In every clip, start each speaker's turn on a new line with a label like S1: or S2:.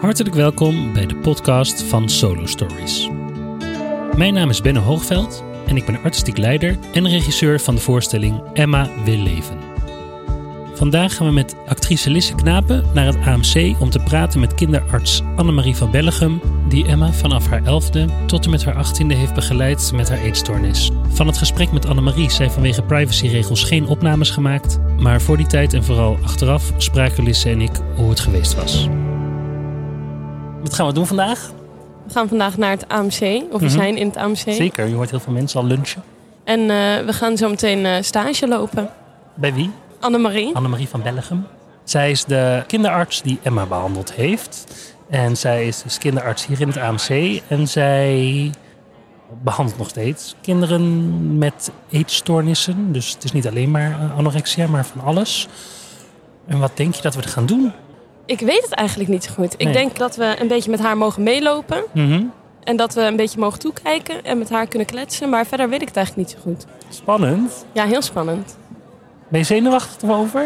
S1: Hartelijk welkom bij de podcast van Solo Stories. Mijn naam is Benno Hoogveld en ik ben artistiek leider en regisseur van de voorstelling Emma wil leven. Vandaag gaan we met actrice Lisse Knapen naar het AMC om te praten met kinderarts Annemarie van Bellegem, die Emma vanaf haar elfde tot en met haar achttiende heeft begeleid met haar eetstoornis. Van het gesprek met Annemarie zijn vanwege privacyregels geen opnames gemaakt, maar voor die tijd en vooral achteraf spraken Lisse en ik hoe het geweest was. Wat gaan we doen vandaag?
S2: We gaan vandaag naar het AMC, of we
S1: Mhm.
S2: zijn in het AMC.
S1: Zeker, je hoort heel veel mensen al lunchen.
S2: En eh, we gaan zo meteen eh, stage lopen.
S1: Bij wie?
S2: Annemarie.
S1: Annemarie van Bellegem. Zij is de kinderarts die Emma behandeld heeft. En zij is dus kinderarts hier in het AMC. En zij behandelt nog steeds kinderen met eetstoornissen. Dus het is niet alleen maar eh, anorexia, maar van alles. En wat denk je dat we er gaan doen?
S2: Ik weet het eigenlijk niet zo goed. Ik
S1: Nee.
S2: denk dat we een beetje met haar mogen meelopen.
S1: Mhm.
S2: En dat we een beetje mogen toekijken en met haar kunnen kletsen. Maar verder weet ik het eigenlijk niet zo goed.
S1: Spannend.
S2: Ja, heel spannend.
S1: Ben je zenuwachtig erover?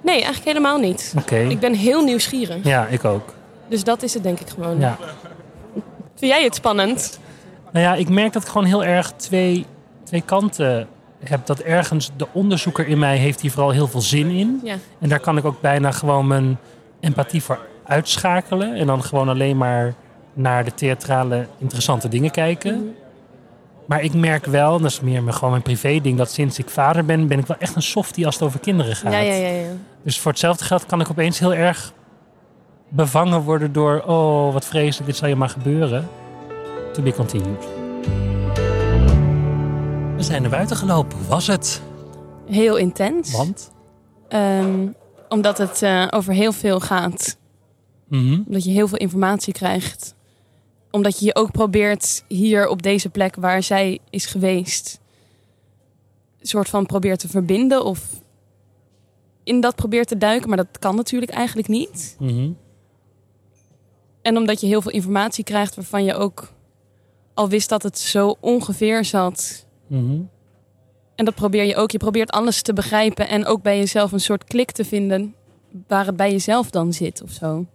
S2: Nee, eigenlijk helemaal niet.
S1: Oké.
S2: Ik ben heel nieuwsgierig.
S1: Ja, ik ook.
S2: Dus dat is het denk ik gewoon.
S1: Ja.
S2: Vind jij het spannend?
S1: Nou ja, ik merk dat ik gewoon heel erg twee, twee kanten heb. Dat ergens de onderzoeker in mij heeft hier vooral heel veel zin in.
S2: Ja.
S1: En daar kan ik ook bijna gewoon mijn empathie voor uitschakelen. En dan gewoon alleen maar naar de theatrale interessante dingen kijken.
S2: Mhm.
S1: Maar ik merk wel, en dat is meer mijn- gewoon mijn privé ding, dat sinds ik vader ben, ben ik wel echt een softie als het over kinderen gaat.
S2: Ja, ja, ja, ja.
S1: Dus voor hetzelfde geld kan ik opeens heel erg bevangen worden door, oh wat vreselijk, dit zal je maar gebeuren. To be continued. We zijn naar buiten gelopen. Hoe was het?
S2: Heel intens.
S1: Want?
S2: Ehm, omdat het eh, over heel veel gaat.
S1: Mhm.
S2: Omdat je heel veel informatie krijgt. Omdat je je ook probeert hier op deze plek waar zij is geweest. Een soort van probeert te verbinden of in dat probeert te duiken. Maar dat kan natuurlijk eigenlijk niet.
S1: Mhm.
S2: En omdat je heel veel informatie krijgt waarvan je ook al wist dat het zo ongeveer zat.
S1: Mhm.
S2: En dat probeer je ook. Je probeert alles te begrijpen en ook bij jezelf een soort klik te vinden waar het bij jezelf dan zit of zo.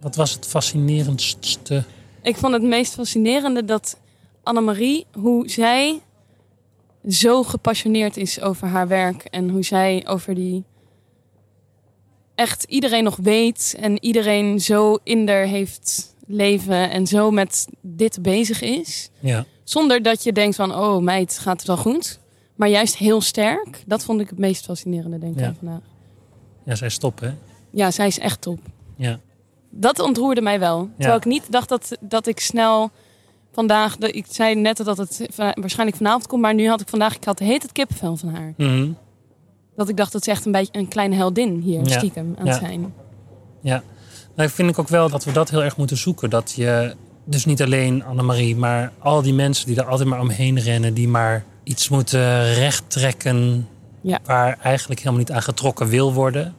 S1: Wat was het fascinerendste?
S2: Ik vond het meest fascinerende dat Annemarie, hoe zij zo gepassioneerd is over haar werk. En hoe zij over die echt iedereen nog weet. En iedereen zo in der heeft leven en zo met dit bezig is.
S1: Ja.
S2: Zonder dat je denkt van, oh meid, gaat het wel goed? Maar juist heel sterk. Dat vond ik het meest fascinerende, denk ik,
S1: Ja.
S2: vandaag.
S1: Ja, zij stoppen. hè?
S2: Ja, zij is echt top.
S1: Ja.
S2: Dat ontroerde mij wel. Terwijl ik niet dacht dat, dat ik snel vandaag... Ik zei net dat het waarschijnlijk vanavond komt. Maar nu had ik vandaag... Ik had heet het kippenvel van haar.
S1: Mhm.
S2: Dat ik dacht, dat ze echt een beetje een kleine heldin hier
S1: Ja.
S2: stiekem aan het zijn.
S1: Ja. Nou, vind ik ook wel dat we dat heel erg moeten zoeken. Dat je dus niet alleen Annemarie, maar al die mensen die er altijd maar omheen rennen, die maar iets moeten rechttrekken
S2: Ja.
S1: waar eigenlijk helemaal niet aan getrokken wil worden.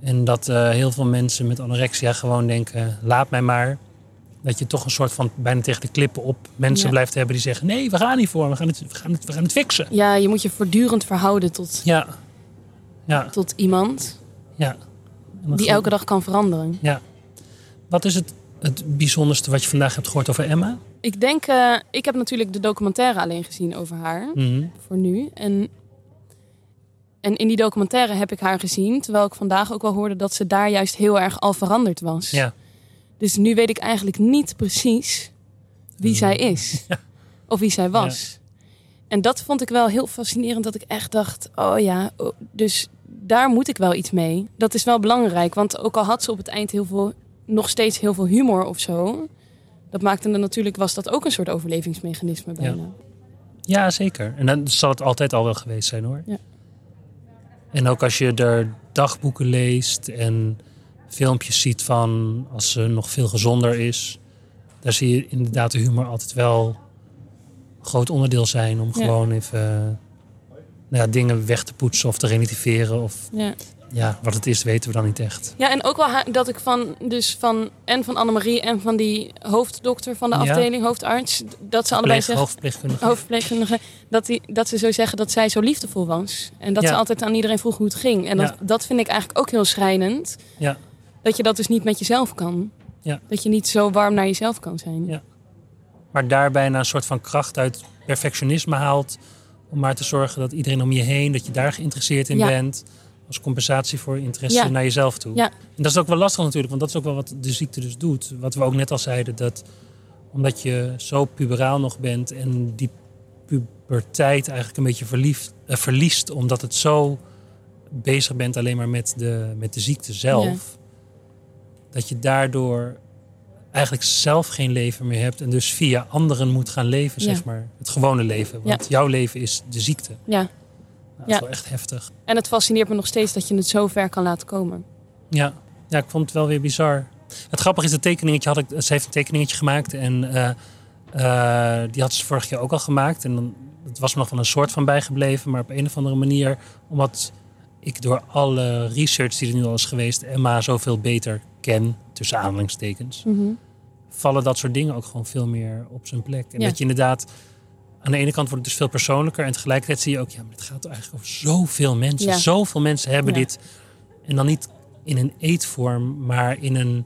S1: En dat eh, heel veel mensen met anorexia gewoon denken, laat mij maar. Dat je toch een soort van bijna tegen de klippen op mensen
S2: Ja.
S1: blijft hebben die zeggen, nee, we gaan niet voor, we gaan het, we gaan het, we gaan het fixen.
S2: Ja, je moet je voortdurend verhouden tot,
S1: Ja. Ja.
S2: tot iemand
S1: Ja.
S2: Die elke dag kan veranderen.
S1: Ja. Wat is het, het bijzonderste wat je vandaag hebt gehoord over Emma?
S2: Ik denk, eh, ik heb natuurlijk de documentaire alleen gezien over haar.
S1: Mhm.
S2: voor nu. En, en in die documentaire heb ik haar gezien. Terwijl ik vandaag ook wel hoorde dat ze daar juist heel erg al veranderd was.
S1: Ja.
S2: Dus nu weet ik eigenlijk niet precies wie zij is.
S1: Ja.
S2: Of wie zij was. En dat vond ik wel heel fascinerend. Dat ik echt dacht, oh ja, dus daar moet ik wel iets mee. Dat is wel belangrijk. Want ook al had ze op het eind heel veel, nog steeds heel veel humor of zo. Dat maakte dan natuurlijk, was dat ook een soort overlevingsmechanisme bijna.
S1: Ja, zeker. En dan zal het altijd al wel geweest zijn hoor.
S2: Ja.
S1: En ook als je er dagboeken leest en filmpjes ziet van als ze nog veel gezonder is. Daar zie je inderdaad de humor altijd wel een groot onderdeel zijn. Om
S2: Ja.
S1: gewoon even nou ja, dingen weg te poetsen of te relativeren. Of
S2: Ja.
S1: Ja, wat het is weten we dan niet echt.
S2: Ja, en ook wel dat ik van, dus van, en van Annemarie en van die hoofddokter van de
S1: Ja.
S2: afdeling, hoofdarts, dat ze allebei zeggen,
S1: hoofdverpleegkundige.
S2: hoofdverpleegkundige, dat, die, dat ze zo zeggen dat zij zo liefdevol was. En dat
S1: Ja.
S2: ze altijd aan iedereen vroeg hoe het ging. En dat,
S1: Ja.
S2: dat vind ik eigenlijk ook heel schrijnend.
S1: Ja.
S2: dat je dat dus niet met jezelf kan.
S1: Ja.
S2: Dat je niet zo warm naar jezelf kan zijn.
S1: Ja. Maar daarbij een soort van kracht uit perfectionisme haalt. Om maar te zorgen dat iedereen om je heen, dat je daar geïnteresseerd in bent. Als compensatie voor interesse
S2: Ja.
S1: naar jezelf toe.
S2: Ja.
S1: En dat is ook wel lastig natuurlijk, want dat is ook wel wat de ziekte dus doet. Wat we ook net al zeiden, dat omdat je zo puberaal nog bent en die puberteit eigenlijk een beetje verliefd, eh, verliest, omdat het zo bezig bent alleen maar met de, met de ziekte zelf. Dat je daardoor eigenlijk zelf geen leven meer hebt en dus via anderen moet gaan leven, zeg maar. Het gewone leven. Want jouw leven is de ziekte.
S2: Ja.
S1: Dat is
S2: Ja.
S1: wel echt heftig.
S2: En het fascineert me nog steeds dat je het zo ver kan laten komen.
S1: Ja. ja, ik vond het wel weer bizar. Het grappige is, het tekeningetje had ik, ze heeft een tekeningetje gemaakt en eh, eh, die had ze vorig jaar ook al gemaakt. En dan, het was me nog wel een soort van bijgebleven, maar op een of andere manier, omdat ik door alle research die er nu al is geweest, Emma zoveel beter ken, tussen aanhalingstekens, vallen dat soort dingen ook gewoon veel meer op zijn plek. En
S2: Ja.
S1: dat je inderdaad, aan de ene kant wordt het dus veel persoonlijker en tegelijkertijd zie je ook, ja, maar het gaat eigenlijk over zoveel mensen.
S2: Ja.
S1: Zoveel mensen hebben
S2: Ja.
S1: dit. En dan niet in een eetvorm, maar in een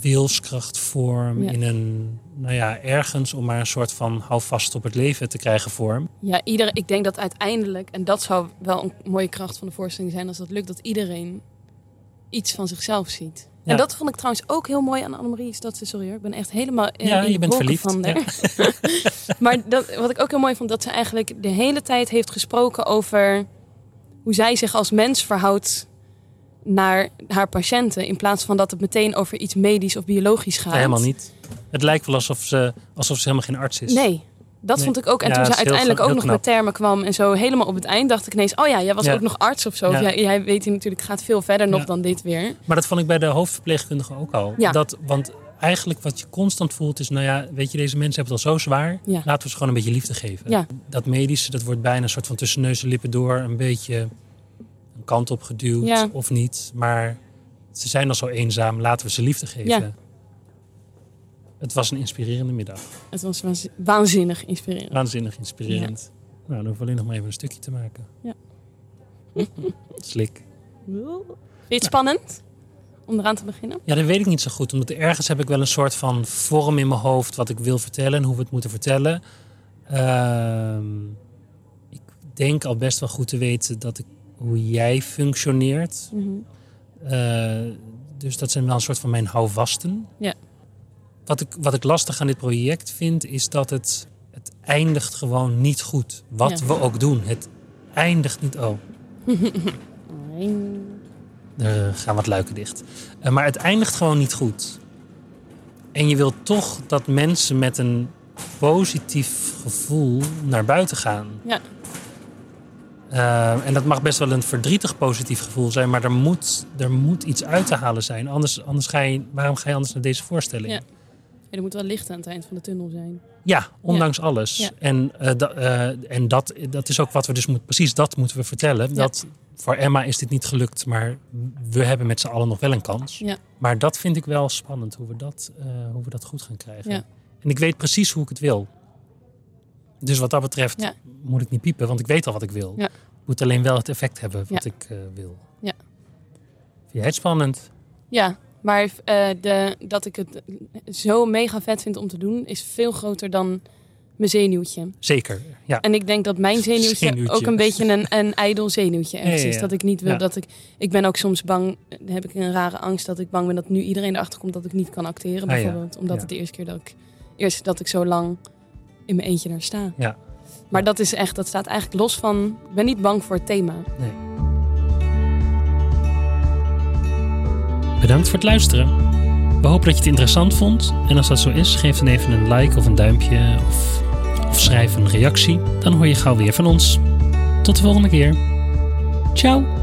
S1: wilskrachtvorm,
S2: Ja.
S1: in een, nou ja, ergens om maar een soort van hou vast op het leven te krijgen vorm.
S2: Ja, ieder, ik denk dat uiteindelijk, en dat zou wel een mooie kracht van de voorstelling zijn als dat lukt, dat iedereen iets van zichzelf ziet. En dat vond ik trouwens ook heel mooi aan Annemarie. Is dat ze, sorry hoor, ik ben echt helemaal in,
S1: Ja,
S2: in
S1: je bent verliefd,
S2: van maar dat, wat ik ook heel mooi vond, dat ze eigenlijk de hele tijd heeft gesproken over hoe zij zich als mens verhoudt naar haar patiënten. In plaats van dat het meteen over iets medisch of biologisch gaat.
S1: Nee, helemaal niet. Het lijkt wel alsof ze, alsof ze helemaal geen arts is.
S2: Nee, dat
S1: Nee.
S2: vond ik ook. En
S1: Ja,
S2: toen ze
S1: heel
S2: uiteindelijk ook nog met termen kwam en zo helemaal op het eind, dacht ik ineens: oh ja, jij was
S1: Ja.
S2: ook nog arts of zo.
S1: Ja.
S2: Of jij, jij weet hier natuurlijk, het gaat veel verder nog dan dit weer.
S1: Maar dat vond ik bij de hoofdverpleegkundige ook al. Dat, want eigenlijk wat je constant voelt is, nou ja, weet je, deze mensen hebben het al zo zwaar. Laten we ze gewoon een beetje liefde geven. Dat medische, dat wordt bijna een soort van tussen neus en lippen door een beetje een kant op geduwd of niet. Maar ze zijn al zo eenzaam, laten we ze liefde geven. Het was een inspirerende middag.
S2: Het was waanz- waanzinnig inspirerend.
S1: Waanzinnig inspirerend. Nou, dan hoeven we alleen nog maar even een stukje te maken.
S2: Ja.
S1: Slik.
S2: Vind je het spannend om eraan te beginnen?
S1: Ja, dat weet ik niet zo goed. Omdat ergens heb ik wel een soort van vorm in mijn hoofd wat ik wil vertellen en hoe we het moeten vertellen. Ehm, ik denk al best wel goed te weten dat ik, hoe jij functioneert.
S2: Mhm.
S1: Eh, dus dat zijn wel een soort van mijn houvasten.
S2: Ja.
S1: Wat ik, wat ik lastig aan dit project vind, is dat het, het eindigt gewoon niet goed. Wat
S2: Ja.
S1: we ook doen, het eindigt niet. Oh, er gaan wat luiken dicht. Eh, maar het eindigt gewoon niet goed. En je wilt toch dat mensen met een positief gevoel naar buiten gaan.
S2: Ja.
S1: Eh, en dat mag best wel een verdrietig positief gevoel zijn, maar er moet, er moet iets uit te halen zijn. Anders, anders ga je, waarom ga je anders naar deze voorstelling?
S2: Ja. Er moet wel licht aan het eind van de tunnel zijn.
S1: Ja, ondanks alles.
S2: Ja.
S1: En, eh, da- eh, en dat, dat is ook wat we dus moeten, precies dat moeten we vertellen. Dat voor Emma is dit niet gelukt, maar we hebben met z'n allen nog wel een kans.
S2: Ja.
S1: Maar dat vind ik wel spannend, hoe we dat, eh, hoe we dat goed gaan krijgen.
S2: Ja.
S1: En ik weet precies hoe ik het wil. Dus wat dat betreft moet ik niet piepen, want ik weet al wat ik wil.
S2: Ja.
S1: Ik moet alleen wel het effect hebben wat ik wil.
S2: Ja.
S1: Vind jij het spannend?
S2: Ja, maar eh, de, dat ik het zo mega vet vind om te doen, is veel groter dan mijn zenuwtje.
S1: Zeker, ja.
S2: En ik denk dat mijn zenuwtje,
S1: Zenuwtje.
S2: ook een beetje een, een ijdel zenuwtje ergens
S1: Ja, ja,
S2: is. Dat ik niet wil dat ik... Ik ben ook soms bang, heb ik een rare angst dat ik bang ben dat nu iedereen erachter komt dat ik niet kan acteren.
S1: Ah.
S2: Bijvoorbeeld, omdat het de eerste keer dat ik, eerst dat ik zo lang in mijn eentje daar sta.
S1: Ja.
S2: Maar dat is echt, dat staat eigenlijk los van, ik ben niet bang voor het thema.
S1: Nee. Bedankt voor het luisteren. We hopen dat je het interessant vond. En als dat zo is, geef dan even een like of een duimpje of, of schrijf een reactie. Dan hoor je gauw weer van ons. Tot de volgende keer. Ciao!